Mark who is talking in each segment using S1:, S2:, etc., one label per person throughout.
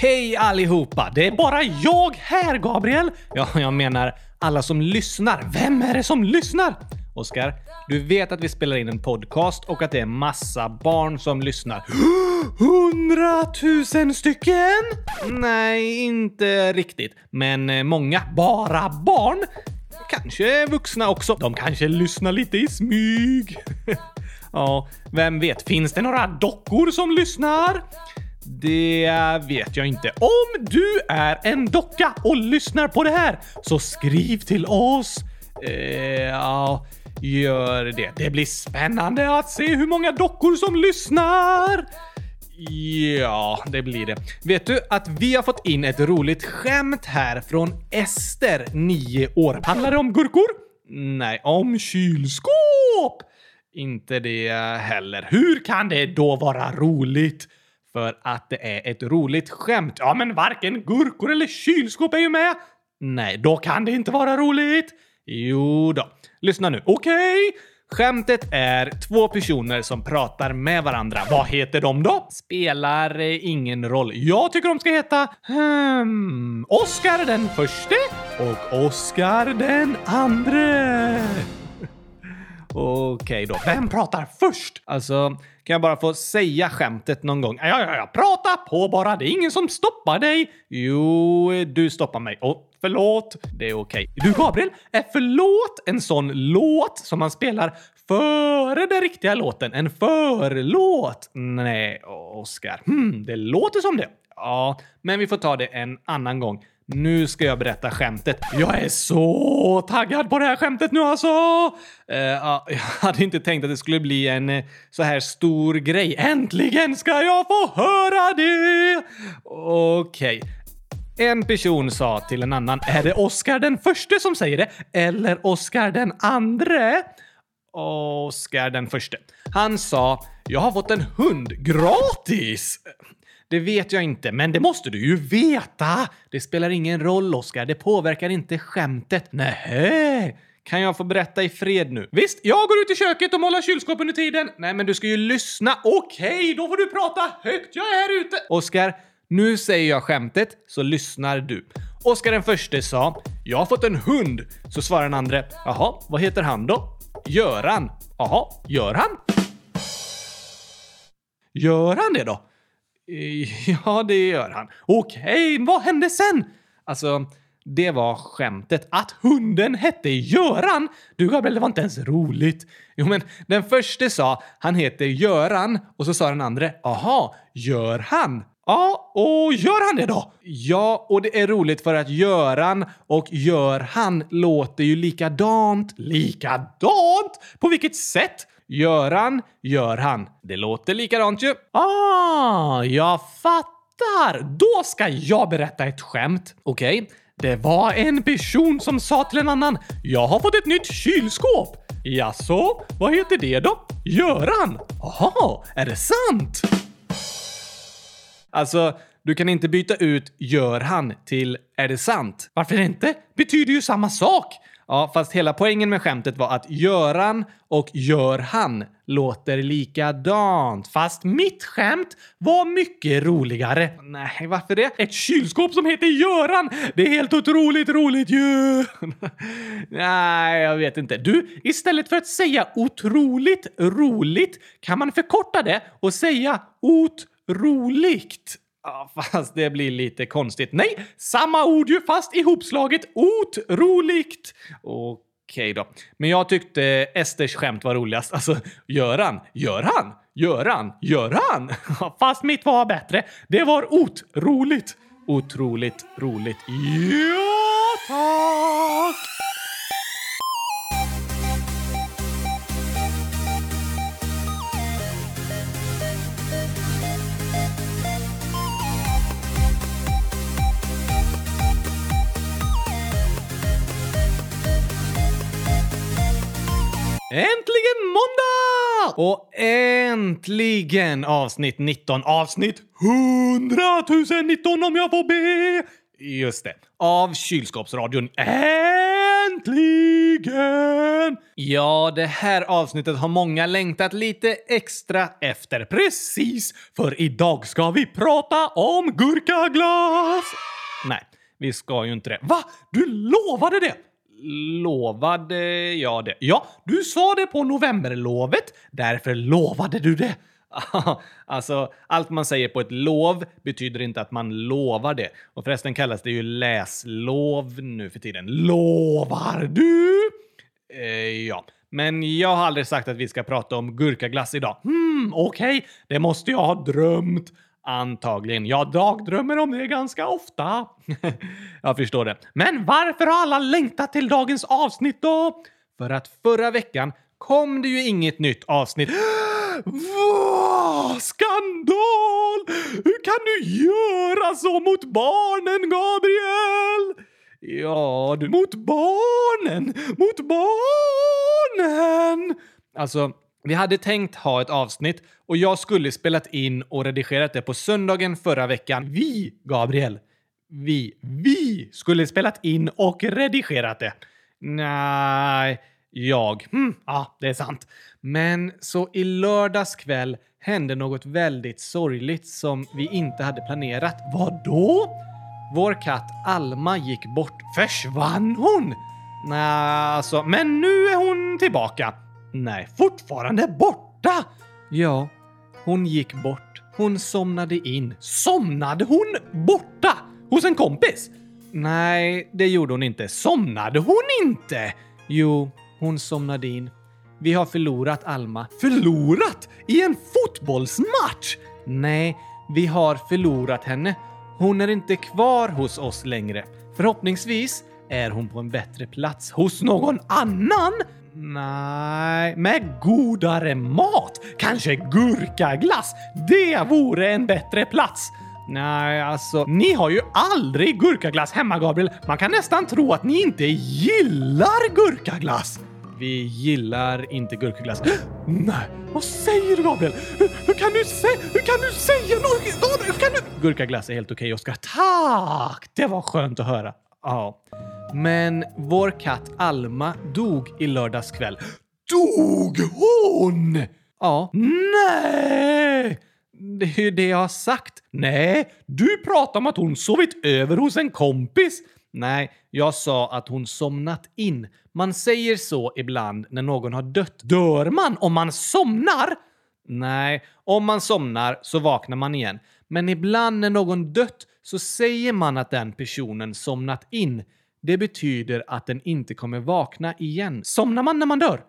S1: Hej allihopa! Det är bara jag här, Gabriel! Ja, jag menar alla som lyssnar. Vem är det som lyssnar? Oskar, du vet att vi spelar in en podcast och att det är massa barn som lyssnar. Hundratusen stycken? Nej, inte riktigt. Men eh, många. Bara barn? Kanske vuxna också. De kanske lyssnar lite i smyg. ja, vem vet? Finns det några dockor som lyssnar? Det vet jag inte. Om du är en docka och lyssnar på det här så skriv till oss. Eh, ja, gör det. Det blir spännande att se hur många dockor som lyssnar. Ja, det blir det. Vet du att vi har fått in ett roligt skämt här från Ester, 9 år. Handlar det om gurkor? Nej, om kylskåp! Inte det heller. Hur kan det då vara roligt? För att det är ett roligt skämt. Ja, men varken gurkor eller kylskåp är ju med. Nej, då kan det inte vara roligt. Jo då. Lyssna nu. Okej. Okay. Skämtet är två personer som pratar med varandra. Vad heter de då? Spelar ingen roll. Jag tycker de ska heta hmm, Oscar den förste och Oscar den andre. Okej okay då. Vem pratar först? Alltså, kan jag bara få säga skämtet någon gång? Ja, ja, ja. Prata på bara. Det är ingen som stoppar dig. Jo, du stoppar mig. Oh, förlåt. Det är okej. Okay. Du, Gabriel, är förlåt en sån låt som man spelar före den riktiga låten? En förlåt? Nej, Oscar. Hmm, det låter som det. Ja, men vi får ta det en annan gång. Nu ska jag berätta skämtet. Jag är så taggad på det här skämtet nu alltså! Uh, uh, jag hade inte tänkt att det skulle bli en uh, så här stor grej. Äntligen ska jag få höra det! Okej. Okay. En person sa till en annan, är det Oscar den förste som säger det? Eller Oscar den andre? Oscar den förste. Han sa, jag har fått en hund gratis! Det vet jag inte, men det måste du ju veta! Det spelar ingen roll, Oskar. Det påverkar inte skämtet. Nähä? Kan jag få berätta i fred nu? Visst, jag går ut i köket och målar kylskåp under tiden. Nej, men du ska ju lyssna. Okej, okay, då får du prata högt. Jag är här ute. Oskar, nu säger jag skämtet, så lyssnar du. Oskar den förste sa “Jag har fått en hund”. Så svarar den andra “Jaha, vad heter han då?” “Göran”. “Jaha, gör han?” “Gör han det då?” Ja, det gör han. Okej, vad hände sen? Alltså, det var skämtet. Att hunden hette Göran! Du Gabriel, det var inte ens roligt. Jo, men den första sa han heter Göran och så sa den andra aha, gör han? Ja, och gör han det då? Ja, och det är roligt för att Göran och gör han låter ju likadant. Likadant? På vilket sätt? Göran, gör han. Det låter likadant ju. Ah, jag fattar! Då ska jag berätta ett skämt. Okej, okay. det var en person som sa till en annan “Jag har fått ett nytt kylskåp”. Jaså, vad heter det då? Göran? Jaha, är det sant? Alltså, du kan inte byta ut “gör han” till “är det sant”. Varför inte? Betyder ju samma sak. Ja, fast hela poängen med skämtet var att Göran och gör han låter likadant. Fast mitt skämt var mycket roligare. Nej, varför det? Ett kylskåp som heter Göran! Det är helt otroligt roligt ju! Nej, jag vet inte. Du, istället för att säga otroligt roligt kan man förkorta det och säga otroligt. Ja, fast det blir lite konstigt. Nej, samma ord ju fast ihopslaget otroligt. Okej då. Men jag tyckte Esters skämt var roligast. Alltså, Göran, Göran, Göran, Göran! Fast mitt var bättre. Det var otroligt. Otroligt roligt. Ja, tack! Äntligen måndag! Och äntligen avsnitt 19. Avsnitt 100 019 om jag får be! Just det. Av Kylskåpsradion. Äntligen! Ja, det här avsnittet har många längtat lite extra efter. Precis, för idag ska vi prata om gurkaglass! Nej, vi ska ju inte det. Va? Du lovade det! Lovade jag det? Ja, du sa det på novemberlovet. Därför lovade du det. alltså, allt man säger på ett lov betyder inte att man lovar det. Och förresten kallas det ju läslov nu för tiden. Lovar du? Eh, ja. Men jag har aldrig sagt att vi ska prata om gurkaglass idag. Hmm, okej. Okay. Det måste jag ha drömt. Antagligen. Jag dagdrömmer om det ganska ofta. jag förstår det. Men varför har alla längtat till dagens avsnitt då? För att förra veckan kom det ju inget nytt avsnitt. Vad? Skandal! Hur kan du göra så mot barnen, Gabriel? Ja, du, mot barnen! Mot barnen! Alltså, vi hade tänkt ha ett avsnitt och jag skulle spelat in och redigerat det på söndagen förra veckan. Vi, Gabriel. Vi, vi skulle spelat in och redigerat det. Nej, jag. Mm, ja, det är sant. Men så i lördags kväll hände något väldigt sorgligt som vi inte hade planerat. Vad då? Vår katt Alma gick bort. Försvann hon? Nej, alltså, men nu är hon tillbaka. Nej, fortfarande borta! Ja, hon gick bort. Hon somnade in. Somnade hon borta? Hos en kompis? Nej, det gjorde hon inte. Somnade hon inte? Jo, hon somnade in. Vi har förlorat Alma. Förlorat? I en fotbollsmatch? Nej, vi har förlorat henne. Hon är inte kvar hos oss längre. Förhoppningsvis är hon på en bättre plats hos någon annan? Nej, med godare mat. Kanske gurkaglass. Det vore en bättre plats. Nej, alltså, ni har ju aldrig gurkaglass hemma, Gabriel. Man kan nästan tro att ni inte gillar gurkaglass. Vi gillar inte gurkaglass. Nej, vad säger du Gabriel? Hur, hur, kan du säga, hur kan du säga något? Hur kan du? Gurkaglass är helt okej, okay, Oskar. Tack! Det var skönt att höra. Ja. Men vår katt Alma dog i lördags kväll. Dog hon? Ja. Nej! Det är ju det jag har sagt. Nej, du pratar om att hon sovit över hos en kompis. Nej, jag sa att hon somnat in. Man säger så ibland när någon har dött. Dör man om man somnar? Nej, om man somnar så vaknar man igen. Men ibland när någon dött så säger man att den personen somnat in. Det betyder att den inte kommer vakna igen. Somnar man när man dör?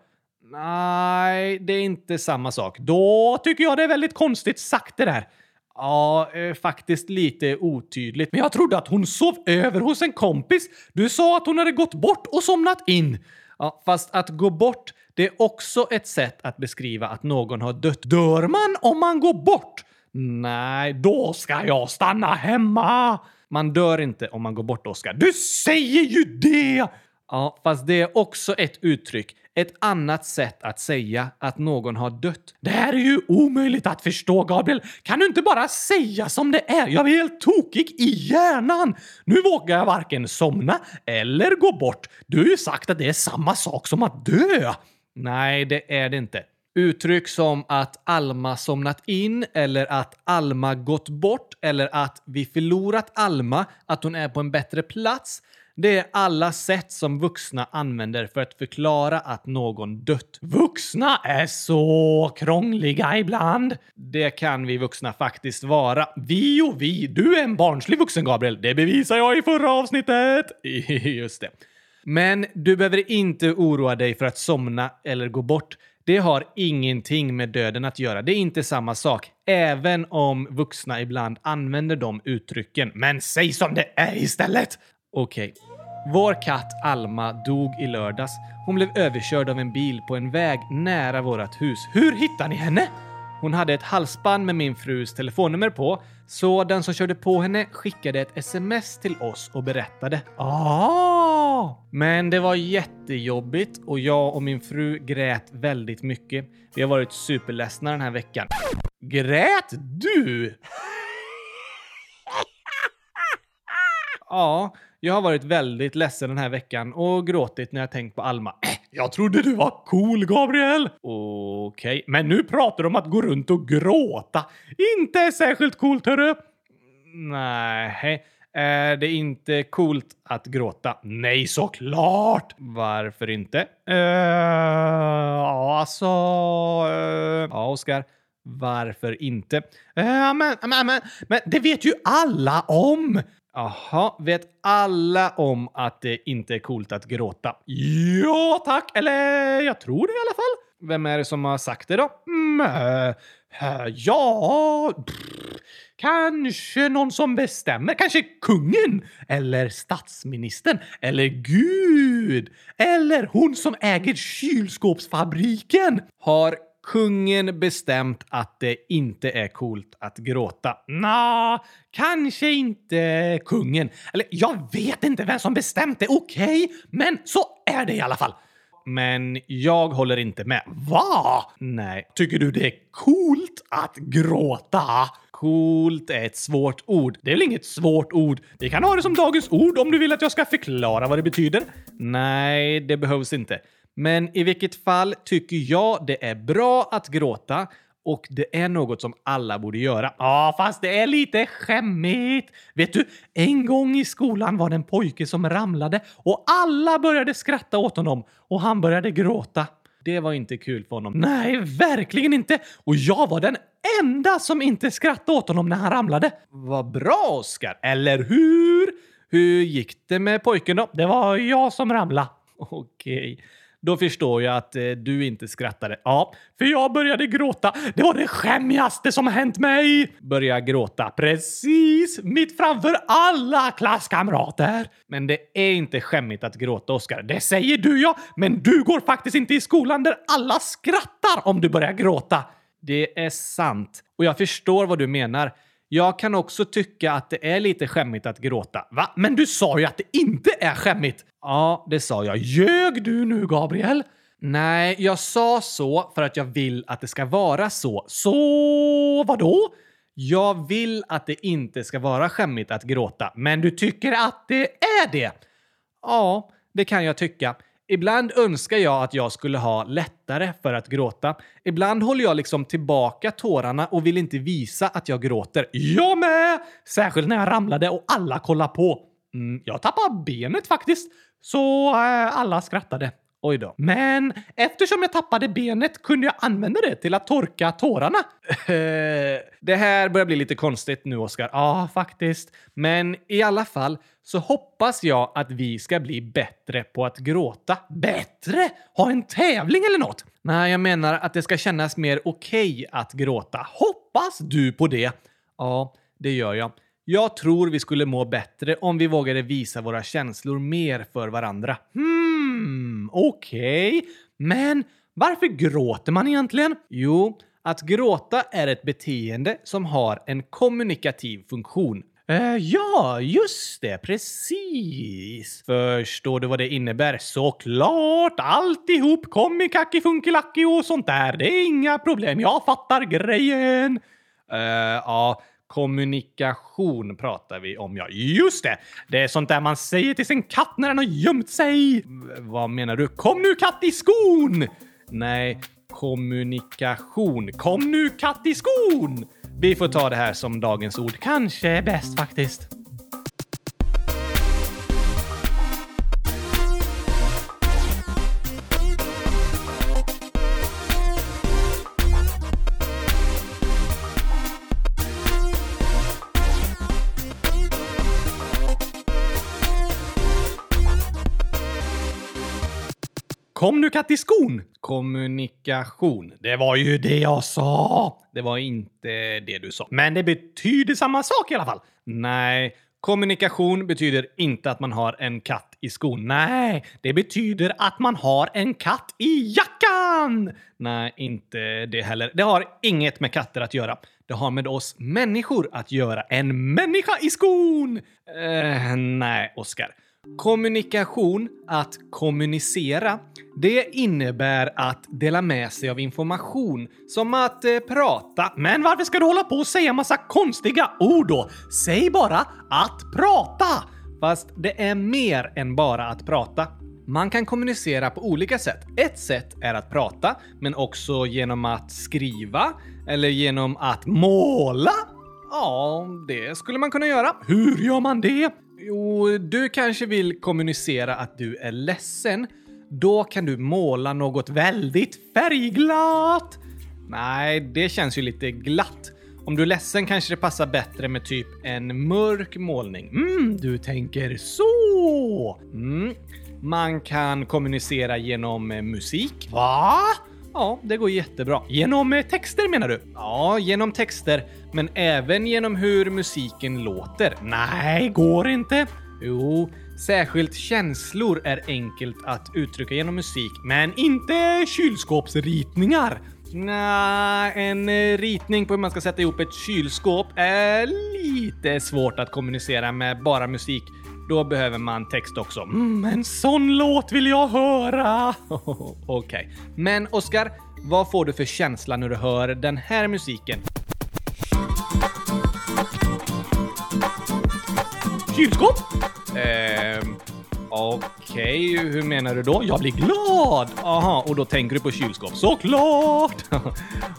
S1: Nej, det är inte samma sak. Då tycker jag det är väldigt konstigt sagt det där. Ja, eh, faktiskt lite otydligt. Men jag trodde att hon sov över hos en kompis. Du sa att hon hade gått bort och somnat in. Ja, fast att gå bort, det är också ett sätt att beskriva att någon har dött. Dör man om man går bort? Nej, då ska jag stanna hemma. Man dör inte om man går bort, Oskar. Du säger ju det! Ja, fast det är också ett uttryck, ett annat sätt att säga att någon har dött. Det här är ju omöjligt att förstå, Gabriel. Kan du inte bara säga som det är? Jag är helt tokig i hjärnan. Nu vågar jag varken somna eller gå bort. Du har ju sagt att det är samma sak som att dö. Nej, det är det inte. Uttryck som att Alma somnat in eller att Alma gått bort eller att vi förlorat Alma, att hon är på en bättre plats. Det är alla sätt som vuxna använder för att förklara att någon dött. Vuxna är så krångliga ibland. Det kan vi vuxna faktiskt vara. Vi och vi. Du är en barnslig vuxen, Gabriel. Det bevisar jag i förra avsnittet. Just det. Men du behöver inte oroa dig för att somna eller gå bort. Det har ingenting med döden att göra. Det är inte samma sak. Även om vuxna ibland använder de uttrycken. Men säg som det är istället! Okej. Okay. Vår katt Alma dog i lördags. Hon blev överkörd av en bil på en väg nära vårt hus. Hur hittade ni henne? Hon hade ett halsband med min frus telefonnummer på, så den som körde på henne skickade ett sms till oss och berättade. Ah! Men det var jättejobbigt och jag och min fru grät väldigt mycket. Vi har varit superledsna den här veckan. Grät du? Ja, jag har varit väldigt ledsen den här veckan och gråtit när jag tänkt på Alma. Äh, jag trodde du var cool, Gabriel! Okej, okay. men nu pratar du om att gå runt och gråta. Inte särskilt coolt, hörru! Nej, eh, är det inte coolt att gråta? Nej, såklart! Varför inte? Uh, ja, alltså... Uh, ja, Oskar. Varför inte? Uh, men, men, men, men det vet ju alla om! Jaha, vet alla om att det inte är coolt att gråta? Ja, tack! Eller jag tror det i alla fall. Vem är det som har sagt det då? Mm, äh, ja... Pff, kanske någon som bestämmer. Kanske kungen? Eller statsministern? Eller Gud? Eller hon som äger kylskåpsfabriken? Har kungen bestämt att det inte är coolt att gråta? Nå, kanske inte kungen. Eller jag vet inte vem som bestämt det, okej? Okay? Men så är det i alla fall. Men jag håller inte med. Va? Nej. Tycker du det är coolt att gråta? Coolt är ett svårt ord. Det är väl inget svårt ord? Vi kan ha det som dagens ord om du vill att jag ska förklara vad det betyder. Nej, det behövs inte. Men i vilket fall tycker jag det är bra att gråta och det är något som alla borde göra. Ja, fast det är lite skämmigt. Vet du, en gång i skolan var det en pojke som ramlade och alla började skratta åt honom och han började gråta. Det var inte kul för honom. Nej, verkligen inte! Och jag var den enda som inte skrattade åt honom när han ramlade. Vad bra, Oskar! Eller hur? Hur gick det med pojken då? Det var jag som ramlade. Okej. Då förstår jag att eh, du inte skrattade. Ja, för jag började gråta. Det var det skämmigaste som hänt mig! Börja gråta. Precis! Mitt framför alla klasskamrater! Men det är inte skämmigt att gråta, Oskar. Det säger du ja, men du går faktiskt inte i skolan där alla skrattar om du börjar gråta. Det är sant. Och jag förstår vad du menar. Jag kan också tycka att det är lite skämmigt att gråta. Va? Men du sa ju att det inte är skämmigt! Ja, det sa jag. Ljög du nu, Gabriel? Nej, jag sa så för att jag vill att det ska vara så. Så vadå? Jag vill att det inte ska vara skämmigt att gråta, men du tycker att det är det? Ja, det kan jag tycka. Ibland önskar jag att jag skulle ha lättare för att gråta. Ibland håller jag liksom tillbaka tårarna och vill inte visa att jag gråter. Jag med! Särskilt när jag ramlade och alla kollade på. Mm, jag tappade benet faktiskt, så äh, alla skrattade. Oj då. Men eftersom jag tappade benet kunde jag använda det till att torka tårarna. det här börjar bli lite konstigt nu, Oskar. Ja, faktiskt. Men i alla fall så hoppas jag att vi ska bli bättre på att gråta. Bättre? Ha en tävling eller något? Nej, jag menar att det ska kännas mer okej okay att gråta. Hoppas du på det? Ja, det gör jag. Jag tror vi skulle må bättre om vi vågade visa våra känslor mer för varandra. Hmm, okej. Okay. Men varför gråter man egentligen? Jo, att gråta är ett beteende som har en kommunikativ funktion. Uh, ja, just det. Precis. Förstår du vad det innebär? Såklart! Alltihop kommikaki funkilaki och sånt där. Det är inga problem. Jag fattar grejen. Uh, ja, Kommunikation pratar vi om, ja. Just det! Det är sånt där man säger till sin katt när den har gömt sig. Vad menar du? Kom nu katt i skon! Nej, kommunikation. Kom nu katt i skon! Vi får ta det här som dagens ord. Kanske är bäst faktiskt. Kom nu katt i skon! Kommunikation. Det var ju det jag sa! Det var inte det du sa. Men det betyder samma sak i alla fall. Nej, kommunikation betyder inte att man har en katt i skon. Nej, det betyder att man har en katt i jackan! Nej, inte det heller. Det har inget med katter att göra. Det har med oss människor att göra. En människa i skon! Uh, nej, Oskar. Kommunikation, att kommunicera, det innebär att dela med sig av information. Som att eh, prata. Men varför ska du hålla på och säga massa konstiga ord då? Säg bara att prata! Fast det är mer än bara att prata. Man kan kommunicera på olika sätt. Ett sätt är att prata, men också genom att skriva eller genom att måla. Ja, det skulle man kunna göra. Hur gör man det? Jo, du kanske vill kommunicera att du är ledsen. Då kan du måla något väldigt färgglatt. Nej, det känns ju lite glatt. Om du är ledsen kanske det passar bättre med typ en mörk målning. Mm, du tänker så! Mm. Man kan kommunicera genom eh, musik. Va? Ja, det går jättebra. Genom eh, texter menar du? Ja, genom texter, men även genom hur musiken låter. Nej, går inte. Jo, särskilt känslor är enkelt att uttrycka genom musik, men inte kylskåpsritningar. Nej, en eh, ritning på hur man ska sätta ihop ett kylskåp är lite svårt att kommunicera med bara musik. Då behöver man text också. Mm, en sån låt vill jag höra! Okej. Okay. Men Oskar, vad får du för känsla när du hör den här musiken? Kylskåp? Ehm... Okej, okay, hur menar du då? Jag blir glad! Aha, och då tänker du på kylskåp. Såklart!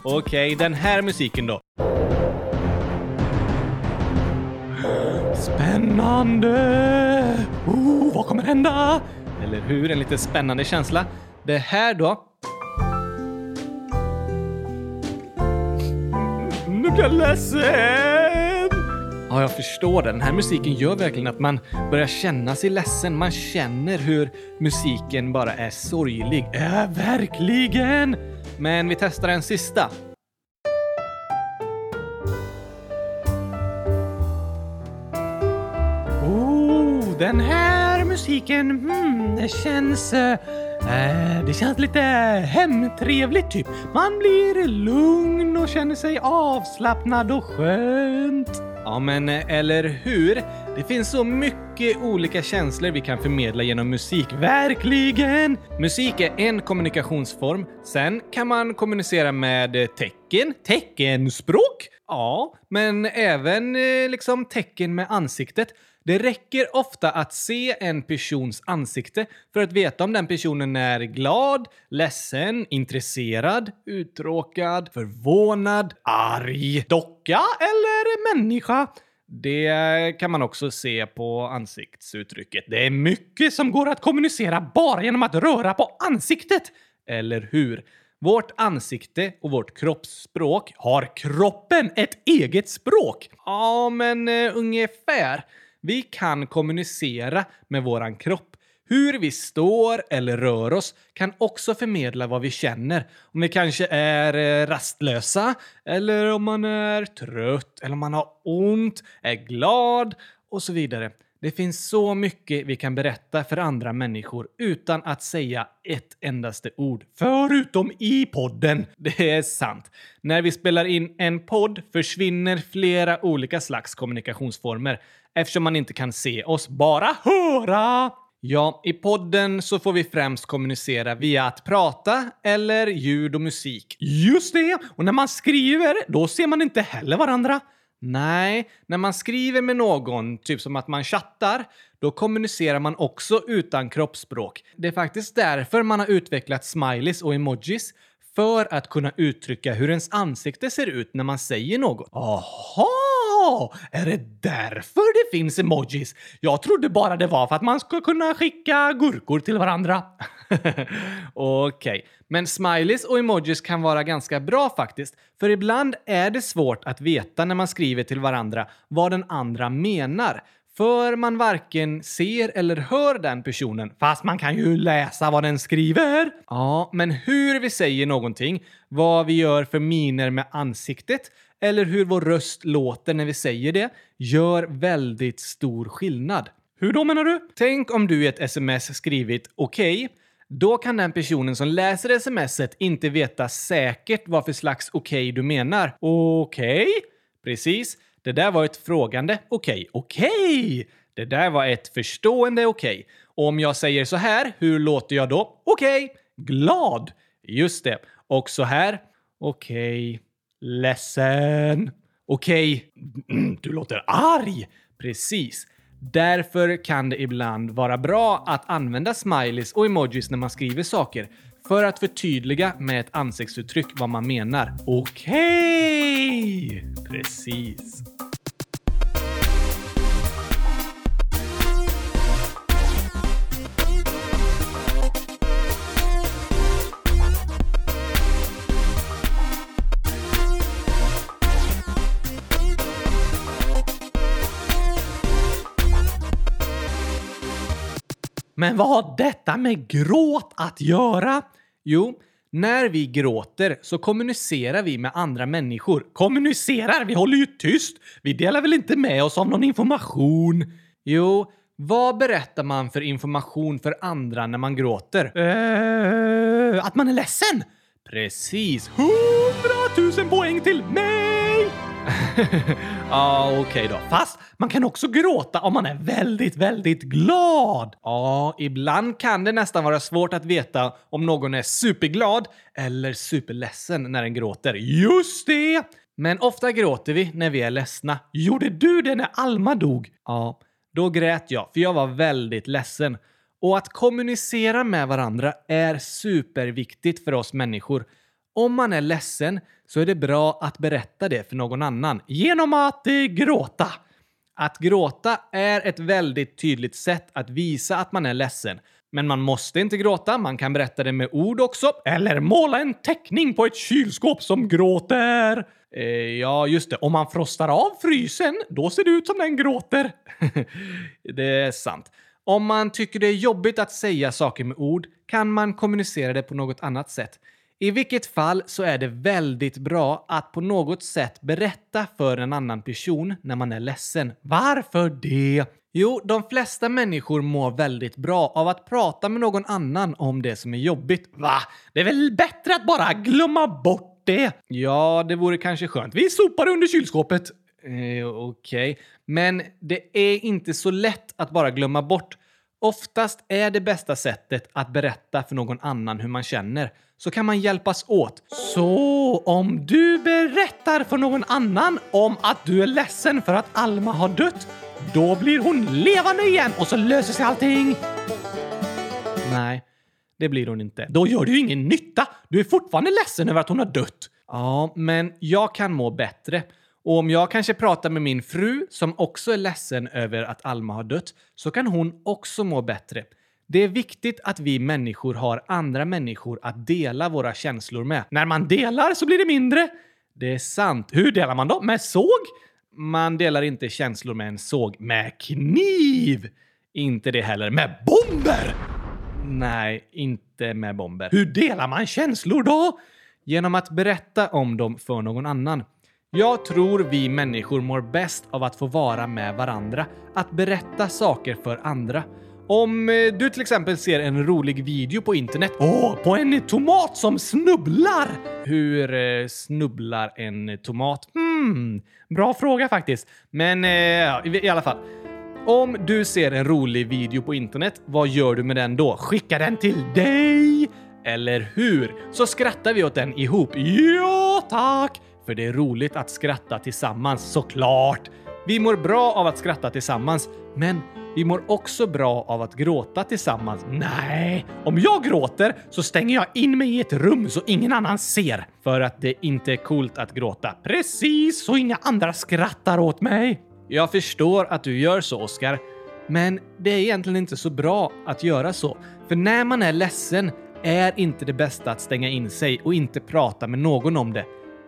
S1: Okej, okay, den här musiken då? Spännande! Oh, vad kommer hända? Eller hur? En lite spännande känsla. Det här då? Nu blir jag ledsen! Ja, jag förstår det. Den här musiken gör verkligen att man börjar känna sig ledsen. Man känner hur musiken bara är sorglig. Ja, verkligen! Men vi testar en sista. Oh, den här musiken, hmm, det känns... Uh, det känns lite hemtrevligt typ. Man blir lugn och känner sig avslappnad och skönt. Ja, men eh, eller hur? Det finns så mycket olika känslor vi kan förmedla genom musik. Verkligen! Musik är en kommunikationsform. Sen kan man kommunicera med tecken, teckenspråk. Ja, men även liksom tecken med ansiktet. Det räcker ofta att se en persons ansikte för att veta om den personen är glad, ledsen, intresserad, uttråkad, förvånad, arg, docka eller människa. Det kan man också se på ansiktsuttrycket. Det är mycket som går att kommunicera bara genom att röra på ansiktet. Eller hur? Vårt ansikte och vårt kroppsspråk har kroppen ett eget språk. Ja, men eh, ungefär. Vi kan kommunicera med våran kropp. Hur vi står eller rör oss kan också förmedla vad vi känner. Om vi kanske är eh, rastlösa, eller om man är trött, eller om man har ont, är glad och så vidare. Det finns så mycket vi kan berätta för andra människor utan att säga ett endaste ord. Förutom i podden! Det är sant. När vi spelar in en podd försvinner flera olika slags kommunikationsformer eftersom man inte kan se oss, bara höra. Ja, i podden så får vi främst kommunicera via att prata eller ljud och musik. Just det! Och när man skriver, då ser man inte heller varandra. Nej, när man skriver med någon, typ som att man chattar, då kommunicerar man också utan kroppsspråk. Det är faktiskt därför man har utvecklat smileys och emojis för att kunna uttrycka hur ens ansikte ser ut när man säger något. Aha! Är det därför det finns emojis? Jag trodde bara det var för att man ska kunna skicka gurkor till varandra. Okej, okay. men smileys och emojis kan vara ganska bra faktiskt. För ibland är det svårt att veta när man skriver till varandra vad den andra menar. För man varken ser eller hör den personen, fast man kan ju läsa vad den skriver. Ja, men hur vi säger någonting, vad vi gör för miner med ansiktet eller hur vår röst låter när vi säger det gör väldigt stor skillnad. Hur då menar du? Tänk om du i ett sms skrivit “okej” okay, då kan den personen som läser smset inte veta säkert vad för slags okej okay du menar. Okej? Okay? Precis. Det där var ett frågande okej. Okay. Okej! Det där var ett förstående okej. Och om jag säger så här, hur låter jag då? Okej. Glad. Just det. Och så här. Okej. Ledsen. Okej, okay. du låter arg. Precis. Därför kan det ibland vara bra att använda smileys och emojis när man skriver saker för att förtydliga med ett ansiktsuttryck vad man menar. Okej! Okay. Precis. Men vad har detta med gråt att göra? Jo, när vi gråter så kommunicerar vi med andra människor. Kommunicerar? Vi håller ju tyst! Vi delar väl inte med oss av någon information? Jo, vad berättar man för information för andra när man gråter? Uh, att man är ledsen! Precis. 100 000 poäng till mig! ja, okej okay då. Fast man kan också gråta om man är väldigt, väldigt glad. Ja, ibland kan det nästan vara svårt att veta om någon är superglad eller superledsen när den gråter. Just det! Men ofta gråter vi när vi är ledsna. Gjorde du det när Alma dog? Ja, då grät jag, för jag var väldigt ledsen. Och att kommunicera med varandra är superviktigt för oss människor. Om man är ledsen så är det bra att berätta det för någon annan genom att eh, gråta. Att gråta är ett väldigt tydligt sätt att visa att man är ledsen. Men man måste inte gråta, man kan berätta det med ord också. Eller måla en teckning på ett kylskåp som gråter. Eh, ja, just det. Om man frostar av frysen, då ser det ut som den gråter. det är sant. Om man tycker det är jobbigt att säga saker med ord kan man kommunicera det på något annat sätt. I vilket fall så är det väldigt bra att på något sätt berätta för en annan person när man är ledsen. Varför det? Jo, de flesta människor mår väldigt bra av att prata med någon annan om det som är jobbigt. Va? Det är väl bättre att bara glömma bort det? Ja, det vore kanske skönt. Vi sopar under kylskåpet. Eh, Okej, okay. men det är inte så lätt att bara glömma bort. Oftast är det bästa sättet att berätta för någon annan hur man känner så kan man hjälpas åt. Så om du berättar för någon annan om att du är ledsen för att Alma har dött, då blir hon levande igen och så löser sig allting. Nej, det blir hon inte. Då gör du ju ingen nytta. Du är fortfarande ledsen över att hon har dött. Ja, men jag kan må bättre. Och om jag kanske pratar med min fru som också är ledsen över att Alma har dött så kan hon också må bättre. Det är viktigt att vi människor har andra människor att dela våra känslor med. När man delar så blir det mindre. Det är sant. Hur delar man då? Med såg? Man delar inte känslor med en såg. Med kniv! Inte det heller. Med bomber! Nej, inte med bomber. Hur delar man känslor då? Genom att berätta om dem för någon annan. Jag tror vi människor mår bäst av att få vara med varandra, att berätta saker för andra. Om eh, du till exempel ser en rolig video på internet Åh, på en tomat som snubblar! Hur eh, snubblar en tomat? Hmm, bra fråga faktiskt. Men eh, i, i alla fall. Om du ser en rolig video på internet, vad gör du med den då? Skickar den till dig! Eller hur? Så skrattar vi åt den ihop. Ja, tack! För det är roligt att skratta tillsammans, såklart! Vi mår bra av att skratta tillsammans, men vi mår också bra av att gråta tillsammans. Nej, om jag gråter så stänger jag in mig i ett rum så ingen annan ser. För att det inte är coolt att gråta. Precis, så inga andra skrattar åt mig. Jag förstår att du gör så, Oskar. Men det är egentligen inte så bra att göra så. För när man är ledsen är inte det bästa att stänga in sig och inte prata med någon om det.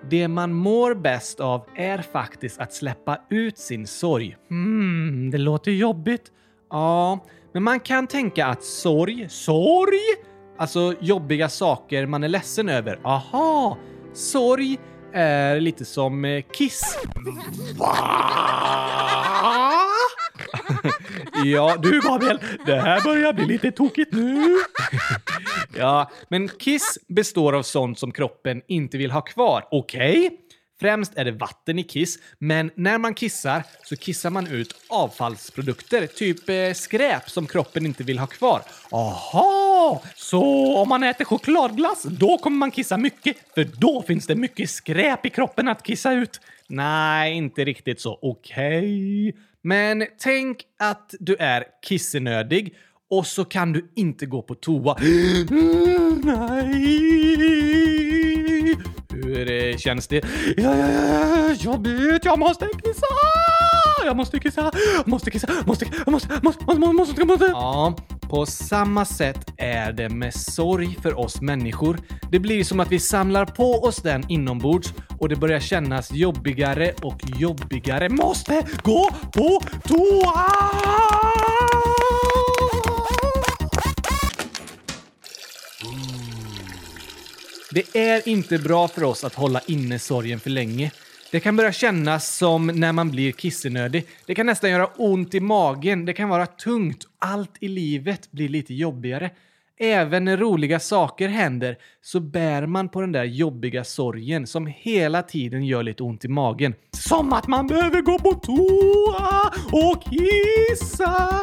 S1: Det man mår bäst av är faktiskt att släppa ut sin sorg. Hmm, det låter jobbigt. Ja, men man kan tänka att sorg, sorg? Alltså jobbiga saker man är ledsen över. Aha! Sorg är lite som eh, kiss. Va? ja, du Gabriel, det här börjar bli lite tokigt nu. ja, men kiss består av sånt som kroppen inte vill ha kvar. Okej? Okay? Främst är det vatten i kiss, men när man kissar så kissar man ut avfallsprodukter, typ eh, skräp som kroppen inte vill ha kvar. Aha! Så om man äter chokladglass, då kommer man kissa mycket, för då finns det mycket skräp i kroppen att kissa ut. Nej, inte riktigt så. Okej. Okay. Men tänk att du är kissenödig och så kan du inte gå på toa. Mm, nej! Hur eh, känns det? Ja, ja, ja, jobbigt! Jag måste kissa! Jag måste kissa! Måste kissa! Måste, måste, måste, måste, måste, måste, måste. Ja, på samma sätt är det med sorg för oss människor. Det blir som att vi samlar på oss den inombords och det börjar kännas jobbigare och jobbigare. Måste gå på toa! Mm. Det är inte bra för oss att hålla inne sorgen för länge. Det kan börja kännas som när man blir kissenödig. Det kan nästan göra ont i magen. Det kan vara tungt. Allt i livet blir lite jobbigare. Även när roliga saker händer så bär man på den där jobbiga sorgen som hela tiden gör lite ont i magen. Som att man behöver gå på toa och kissa!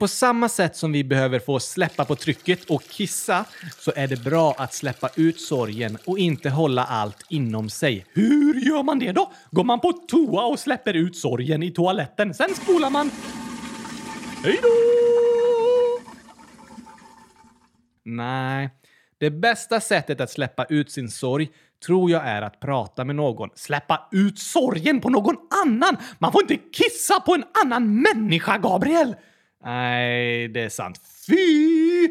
S1: På samma sätt som vi behöver få släppa på trycket och kissa så är det bra att släppa ut sorgen och inte hålla allt inom sig. Hur gör man det då? Går man på toa och släpper ut sorgen i toaletten? Sen spolar man... Hej då! Nej, det bästa sättet att släppa ut sin sorg tror jag är att prata med någon. Släppa ut sorgen på någon annan! Man får inte kissa på en annan människa, Gabriel! Nej, det är sant. Fy!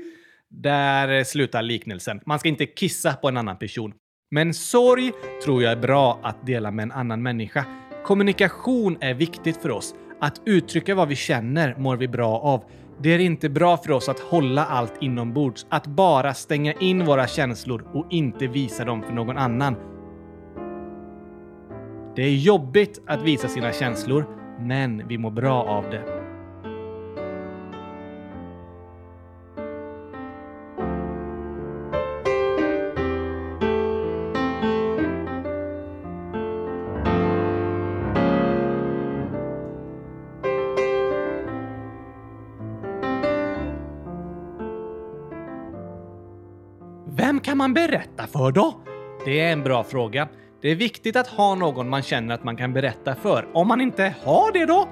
S1: Där slutar liknelsen. Man ska inte kissa på en annan person. Men sorg tror jag är bra att dela med en annan människa. Kommunikation är viktigt för oss. Att uttrycka vad vi känner mår vi bra av. Det är inte bra för oss att hålla allt inombords, att bara stänga in våra känslor och inte visa dem för någon annan. Det är jobbigt att visa sina känslor, men vi mår bra av det. Berätta för då? Det är en bra fråga. Det är viktigt att ha någon man känner att man kan berätta för. Om man inte har det då?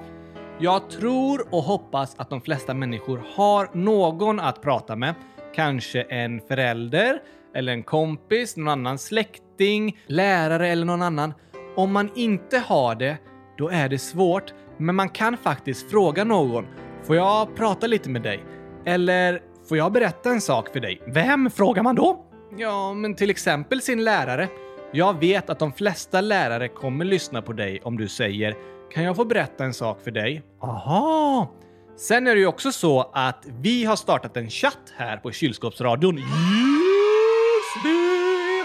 S1: Jag tror och hoppas att de flesta människor har någon att prata med. Kanske en förälder, eller en kompis, någon annan släkting, lärare eller någon annan. Om man inte har det, då är det svårt. Men man kan faktiskt fråga någon. Får jag prata lite med dig? Eller får jag berätta en sak för dig? Vem frågar man då? Ja, men till exempel sin lärare. Jag vet att de flesta lärare kommer lyssna på dig om du säger “Kan jag få berätta en sak för dig?” Aha! Sen är det ju också så att vi har startat en chatt här på kylskåpsradion. Just det!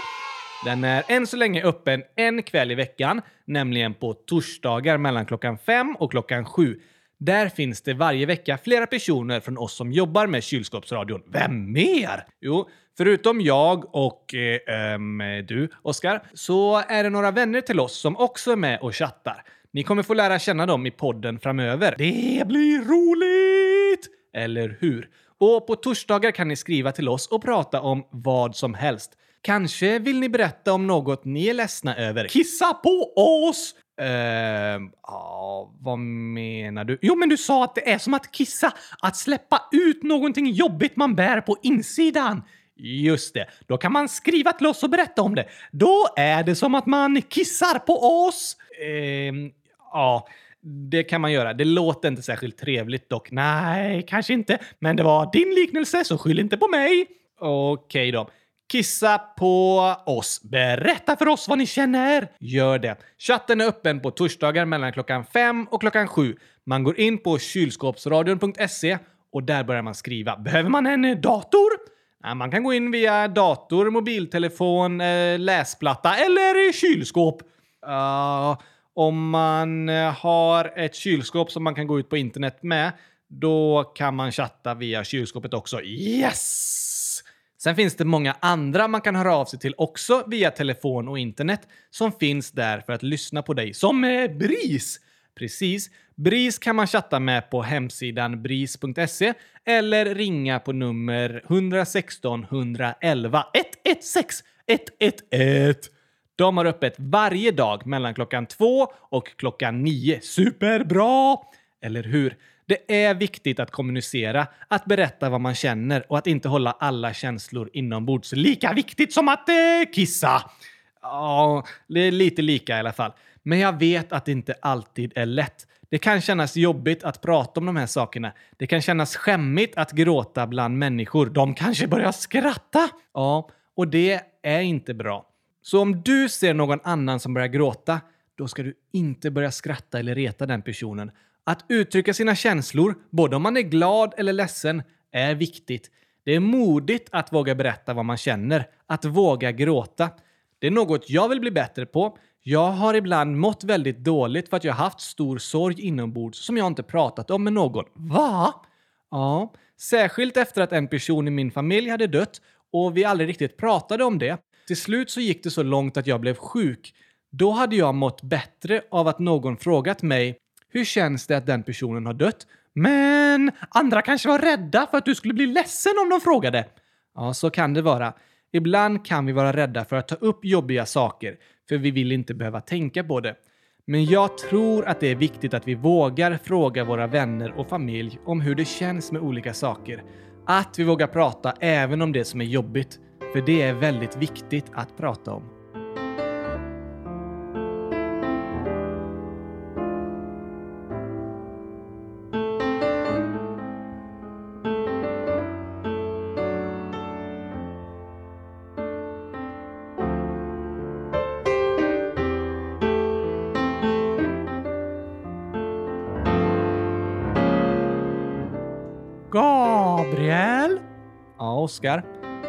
S1: Den är än så länge öppen en kväll i veckan, nämligen på torsdagar mellan klockan fem och klockan sju. Där finns det varje vecka flera personer från oss som jobbar med kylskåpsradion. Vem mer? Jo, förutom jag och eh, ähm, du, Oskar, så är det några vänner till oss som också är med och chattar. Ni kommer få lära känna dem i podden framöver. Det blir roligt! Eller hur? Och på torsdagar kan ni skriva till oss och prata om vad som helst. Kanske vill ni berätta om något ni är ledsna över. Kissa på oss! Eh... ja, vad menar du? Jo, men du sa att det är som att kissa. Att släppa ut någonting jobbigt man bär på insidan. Just det, då kan man skriva till oss och berätta om det. Då är det som att man kissar på oss. Ehm, ja, det kan man göra. Det låter inte särskilt trevligt dock. Nej, kanske inte. Men det var din liknelse, så skyll inte på mig. Okej okay, då. Kissa på oss. Berätta för oss vad ni känner. Gör det. Chatten är öppen på torsdagar mellan klockan fem och klockan sju. Man går in på kylskåpsradion.se och där börjar man skriva. Behöver man en dator? Man kan gå in via dator, mobiltelefon, eh, läsplatta eller kylskåp. Uh, om man eh, har ett kylskåp som man kan gå ut på internet med, då kan man chatta via kylskåpet också. Yes! Sen finns det många andra man kan höra av sig till också via telefon och internet som finns där för att lyssna på dig, som eh, BRIS! Precis. BRIS kan man chatta med på hemsidan bris.se eller ringa på nummer 116 111 116 111. De har öppet varje dag mellan klockan två och klockan nio. Superbra! Eller hur? Det är viktigt att kommunicera, att berätta vad man känner och att inte hålla alla känslor inombords. Lika viktigt som att eh, kissa! Ja, det är lite lika i alla fall. Men jag vet att det inte alltid är lätt. Det kan kännas jobbigt att prata om de här sakerna. Det kan kännas skämmigt att gråta bland människor. De kanske börjar skratta. Ja, och det är inte bra. Så om du ser någon annan som börjar gråta, då ska du inte börja skratta eller reta den personen. Att uttrycka sina känslor, både om man är glad eller ledsen, är viktigt. Det är modigt att våga berätta vad man känner, att våga gråta. Det är något jag vill bli bättre på. Jag har ibland mått väldigt dåligt för att jag haft stor sorg inombords som jag inte pratat om med någon. Va? Ja, särskilt efter att en person i min familj hade dött och vi aldrig riktigt pratade om det. Till slut så gick det så långt att jag blev sjuk. Då hade jag mått bättre av att någon frågat mig hur känns det att den personen har dött? Men andra kanske var rädda för att du skulle bli ledsen om de frågade. Ja, så kan det vara. Ibland kan vi vara rädda för att ta upp jobbiga saker, för vi vill inte behöva tänka på det. Men jag tror att det är viktigt att vi vågar fråga våra vänner och familj om hur det känns med olika saker. Att vi vågar prata även om det som är jobbigt. För det är väldigt viktigt att prata om. Gabriel? Ja, Oskar.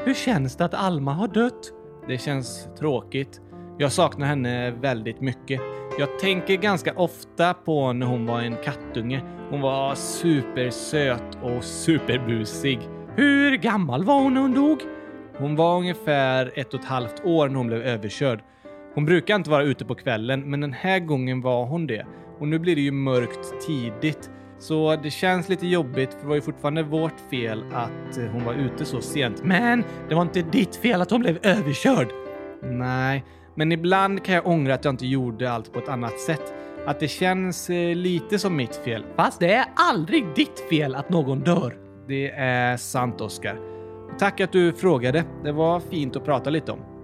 S1: Hur känns det att Alma har dött? Det känns tråkigt. Jag saknar henne väldigt mycket. Jag tänker ganska ofta på när hon var en kattunge. Hon var supersöt och superbusig. Hur gammal var hon när hon dog? Hon var ungefär ett och ett halvt år när hon blev överkörd. Hon brukar inte vara ute på kvällen, men den här gången var hon det. Och nu blir det ju mörkt tidigt. Så det känns lite jobbigt för det var ju fortfarande vårt fel att eh, hon var ute så sent. Men det var inte ditt fel att hon blev överkörd. Nej, men ibland kan jag ångra att jag inte gjorde allt på ett annat sätt. Att det känns eh, lite som mitt fel. Fast det är aldrig ditt fel att någon dör. Det är sant, Oskar. Tack att du frågade. Det var fint att prata lite om.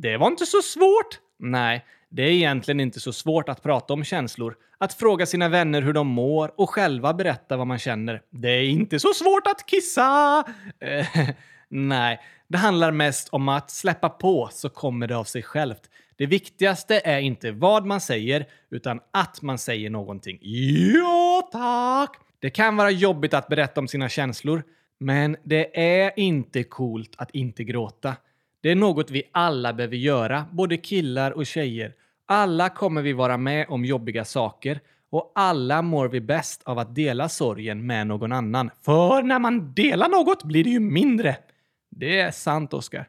S1: Det var inte så svårt. Nej, det är egentligen inte så svårt att prata om känslor. Att fråga sina vänner hur de mår och själva berätta vad man känner. Det är inte så svårt att kissa! Eh, nej, det handlar mest om att släppa på så kommer det av sig självt. Det viktigaste är inte vad man säger, utan att man säger någonting. Ja, tack! Det kan vara jobbigt att berätta om sina känslor, men det är inte coolt att inte gråta. Det är något vi alla behöver göra, både killar och tjejer. Alla kommer vi vara med om jobbiga saker och alla mår vi bäst av att dela sorgen med någon annan. För när man delar något blir det ju mindre. Det är sant, Oskar.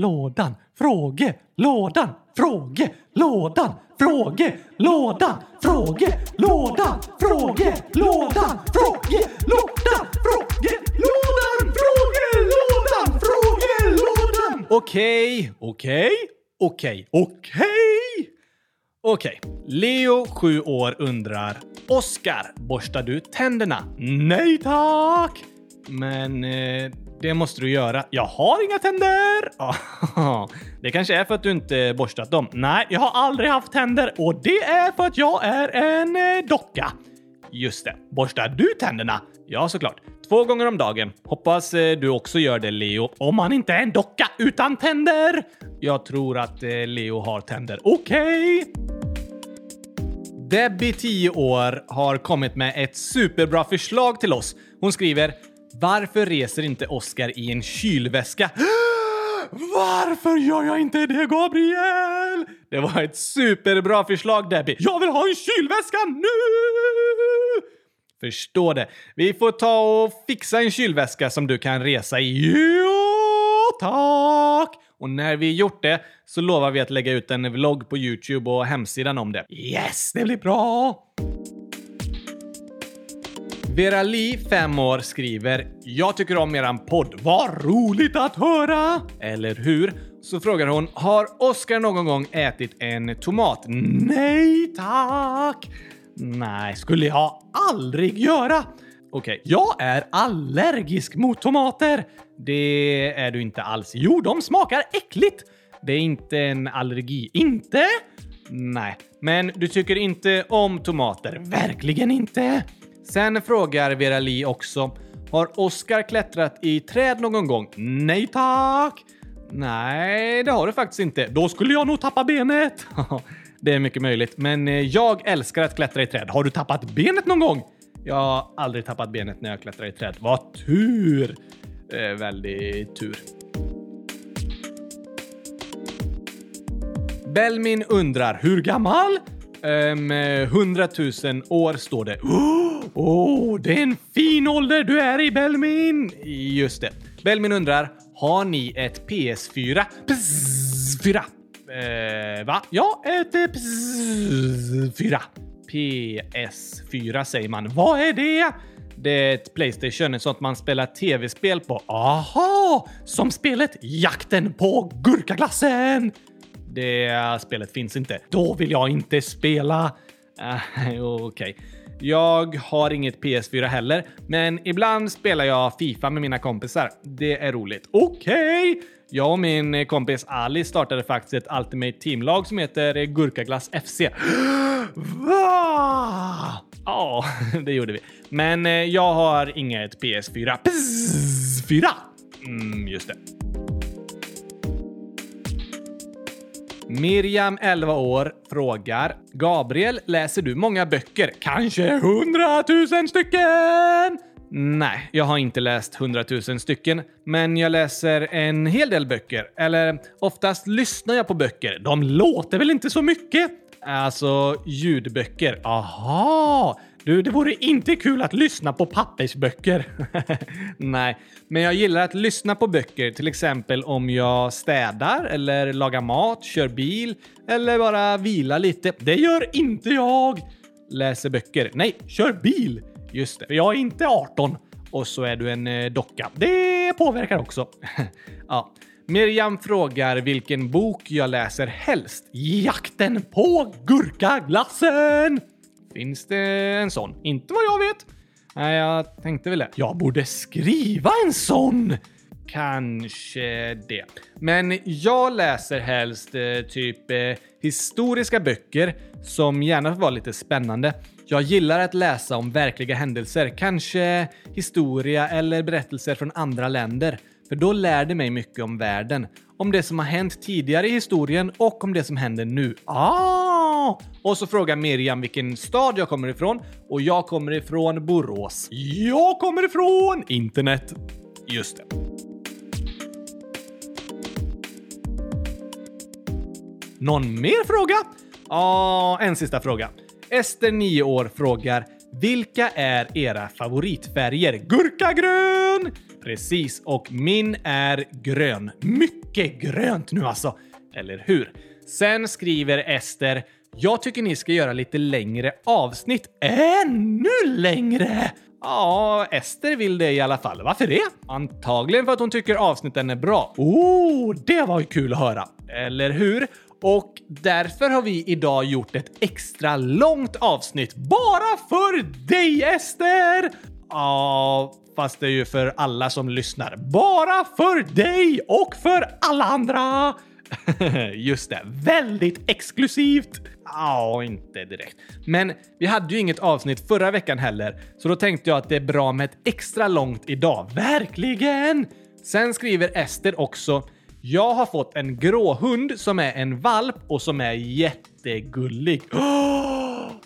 S1: Lådan, fråge, lådan, fråge, lådan, fråge, lådan, fråge, lådan, fråge, lådan, fråge, lådan, fråge, lådan, fråge, lådan, fråge, lådan. Okej, okej, okej, okej. Okej, Leo, 7 år, undrar Oskar, borstar du tänderna? Nej tack! Men eh, det måste du göra. Jag har inga tänder! det kanske är för att du inte borstat dem. Nej, jag har aldrig haft tänder och det är för att jag är en eh, docka. Just det. Borstar du tänderna? Ja, såklart. Två gånger om dagen. Hoppas eh, du också gör det, Leo. Om man inte är en docka utan tänder! Jag tror att eh, Leo har tänder. Okej! Okay. Debbie, 10 år, har kommit med ett superbra förslag till oss. Hon skriver “Varför reser inte Oscar i en kylväska?” Varför gör jag inte det, Gabriel? Det var ett superbra förslag, Debbie. Jag vill ha en kylväska nu! Förstå det. Vi får ta och fixa en kylväska som du kan resa i. Jo tack! Och när vi gjort det så lovar vi att lägga ut en vlogg på Youtube och hemsidan om det. Yes, det blir bra! Vera Li, 5 år, skriver “Jag tycker om eran podd. Vad roligt att höra!” Eller hur? Så frågar hon “Har Oskar någon gång ätit en tomat?” Nej tack! Nej, skulle jag aldrig göra. Okej, okay. jag är allergisk mot tomater. Det är du inte alls. Jo, de smakar äckligt. Det är inte en allergi. Inte? Nej, men du tycker inte om tomater. Verkligen inte. Sen frågar Vera Li också. Har Oskar klättrat i träd någon gång? Nej tack! Nej, det har du faktiskt inte. Då skulle jag nog tappa benet. det är mycket möjligt, men eh, jag älskar att klättra i träd. Har du tappat benet någon gång? Jag har aldrig tappat benet när jag klättrar i träd. Vad tur! Eh, väldigt tur. Belmin undrar hur gammal? Um, 100 000 år står det. Åh, oh, det är en fin ålder du är i Belmin! Just det. Belmin undrar, har ni ett PS4? PS4. Uh, va? Ja, ett eh, PS4. PS4 säger man. Vad är det? Det är ett Playstation, ett sånt man spelar tv-spel på. Aha! Som spelet Jakten på gurkaglassen! Det spelet finns inte. Då vill jag inte spela. Uh, Okej. Okay. Jag har inget PS4 heller, men ibland spelar jag Fifa med mina kompisar. Det är roligt. Okej! Okay. Jag och min kompis Ali startade faktiskt ett Ultimate Team-lag som heter Gurkaglass FC. Va? Ja, det gjorde vi. Men eh, jag har inget PS4. PS4! Mm, just det. Miriam, 11 år, frågar Gabriel, läser du många böcker? Kanske hundratusen stycken? Nej, jag har inte läst hundratusen stycken, men jag läser en hel del böcker. Eller oftast lyssnar jag på böcker. De låter väl inte så mycket? Alltså ljudböcker. Aha! Du, det vore inte kul att lyssna på pappersböcker. Nej, men jag gillar att lyssna på böcker, till exempel om jag städar eller lagar mat, kör bil eller bara vilar lite. Det gör inte jag! Läser böcker. Nej, kör bil! Just det, för jag är inte 18. Och så är du en eh, docka. Det påverkar också. ja. Miriam frågar vilken bok jag läser helst. Jakten på gurkaglassen! Finns det en sån? Inte vad jag vet. Nej, jag tänkte väl det. Jag borde skriva en sån! Kanske det. Men jag läser helst eh, typ eh, historiska böcker som gärna får vara lite spännande. Jag gillar att läsa om verkliga händelser, kanske historia eller berättelser från andra länder. För då lär det mig mycket om världen. Om det som har hänt tidigare i historien och om det som händer nu. Ah! Och så frågar Miriam vilken stad jag kommer ifrån och jag kommer ifrån Borås. Jag kommer ifrån internet. Just det. Någon mer fråga? Ja, ah, en sista fråga. Ester, 9 år, frågar “Vilka är era favoritfärger?” Gurkagrön! Precis, och min är grön. Mycket grönt nu alltså! Eller hur? Sen skriver Ester “Jag tycker ni ska göra lite längre avsnitt. Ännu längre!” Ja, Ester vill det i alla fall. Varför det? Antagligen för att hon tycker avsnitten är bra. Oh, det var ju kul att höra. Eller hur? Och därför har vi idag gjort ett extra långt avsnitt bara för dig Ester! Ja, fast det är ju för alla som lyssnar. Bara för dig och för alla andra! Just det, väldigt exklusivt. Ja, inte direkt. Men vi hade ju inget avsnitt förra veckan heller, så då tänkte jag att det är bra med ett extra långt idag. Verkligen! Sen skriver Ester också jag har fått en gråhund som är en valp och som är jättegullig.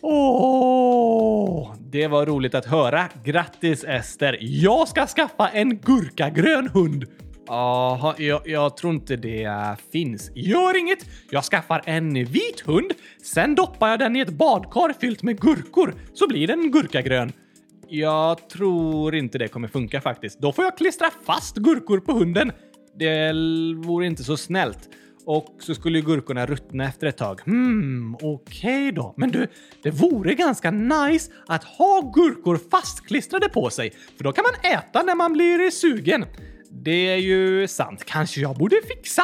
S1: Oh, det var roligt att höra. Grattis Ester! Jag ska skaffa en gurkagrön hund. Jaha, jag, jag, tror inte det finns. Gör inget! Jag skaffar en vit hund, sen doppar jag den i ett badkar fyllt med gurkor, så blir den gurkagrön. Jag tror inte det kommer funka faktiskt. Då får jag klistra fast gurkor på hunden. Det vore inte så snällt. Och så skulle ju gurkorna ruttna efter ett tag. Hmm, okej okay då. Men du, det vore ganska nice att ha gurkor fastklistrade på sig, för då kan man äta när man blir sugen. Det är ju sant. Kanske jag borde fixa.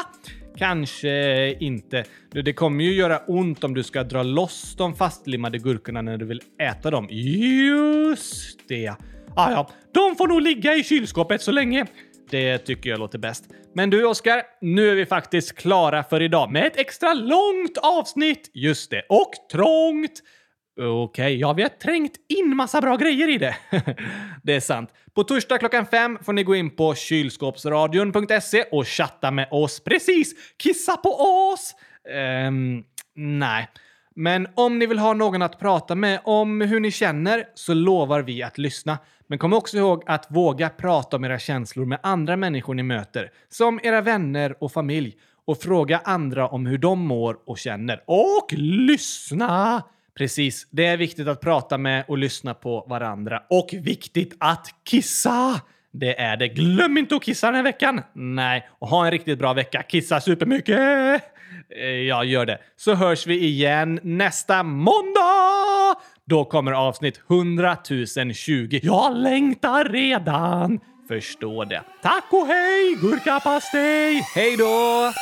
S1: Kanske inte. Det kommer ju göra ont om du ska dra loss de fastlimmade gurkorna när du vill äta dem. Just det. Ah, ja, de får nog ligga i kylskåpet så länge. Det tycker jag låter bäst. Men du Oskar, nu är vi faktiskt klara för idag med ett extra långt avsnitt. Just det, och trångt. Okej, okay, ja, vi har trängt in massa bra grejer i det. det är sant. På torsdag klockan fem får ni gå in på kylskåpsradion.se och chatta med oss. Precis! Kissa på oss! Um, nej. Men om ni vill ha någon att prata med om hur ni känner så lovar vi att lyssna. Men kom också ihåg att våga prata om era känslor med andra människor ni möter, som era vänner och familj, och fråga andra om hur de mår och känner. Och lyssna! Precis, det är viktigt att prata med och lyssna på varandra. Och viktigt att kissa! Det är det. Glöm inte att kissa den här veckan! Nej, och ha en riktigt bra vecka. Kissa supermycket! Eh, ja, gör det. Så hörs vi igen nästa måndag! Då kommer avsnitt 100 020. Jag längtar redan! Förstå det. Tack och hej, gurkapastej! Hej då!